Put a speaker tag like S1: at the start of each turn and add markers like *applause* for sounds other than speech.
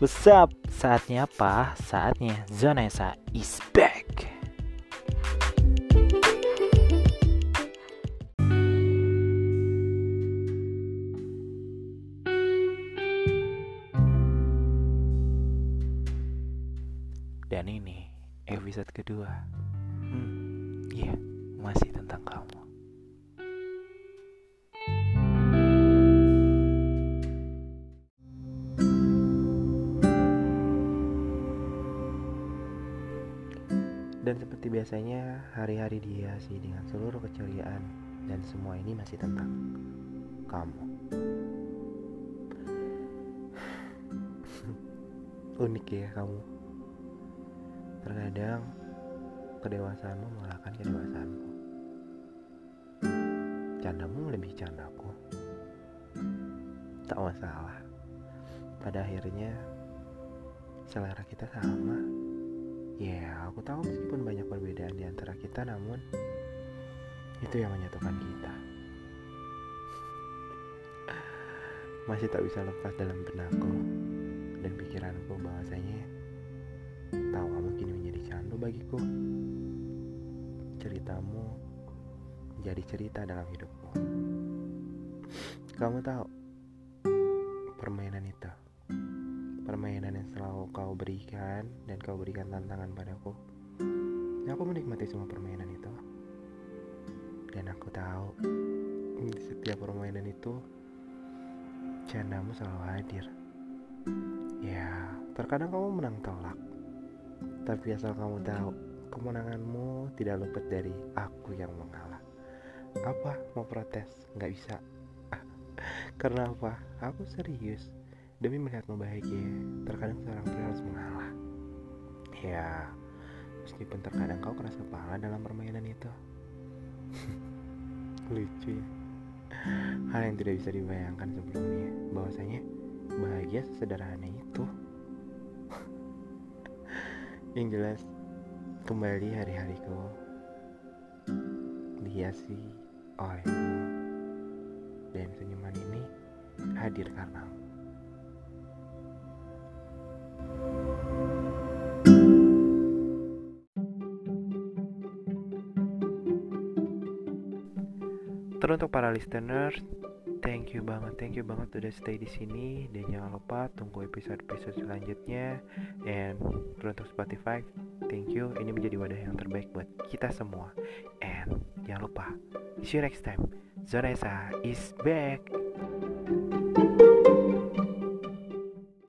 S1: What's up? Saatnya apa? Saatnya Zona Esa is back. Dan ini episode kedua. Hmm, iya, masih tentang kamu. Dan seperti biasanya, hari-hari dihiasi dengan seluruh keceriaan dan semua ini masih tentang kamu. *sighs* Unik ya kamu. Terkadang kedewasaanmu mengalahkan kedewasaanku. Candamu lebih candaku. Tak masalah. Pada akhirnya selera kita sama. Ya, aku tahu meskipun banyak perbedaan di antara kita, namun itu yang menyatukan kita. *laughs* Masih tak bisa lepas dalam benakku dan pikiranku bahwasanya kamu kini menjadi candu bagiku. Ceritamu menjadi cerita dalam hidupku. Kamu tahu kau berikan dan kau berikan tantangan padaku. Aku menikmati semua permainan itu. Dan aku tahu di setiap permainan itu candamu selalu hadir. Ya, terkadang kamu menang telak. Tapi asal kamu tahu, kemenanganmu tidak luput dari aku yang mengalah. Apa? Mau protes? Nggak bisa. *laughs* Karena apa? Aku serius. Demi melihatmu bahagia, terkadang seorang pria harus mengalah. Ya, meskipun terkadang kau keras kepala dalam permainan itu. *laughs* Lucu ya. Hal yang tidak bisa dibayangkan sebelumnya, bahwasanya bahagia sesederhana itu. *laughs* yang jelas, kembali hari-hariku dihiasi olehmu dan senyuman ini hadir karenamu. Teruntuk para listeners, thank you banget, thank you banget udah stay di sini dan jangan lupa tunggu episode-episode selanjutnya. And teruntuk Spotify, thank you. Ini menjadi wadah yang terbaik buat kita semua. And jangan lupa, see you next time. Zona Esa is back.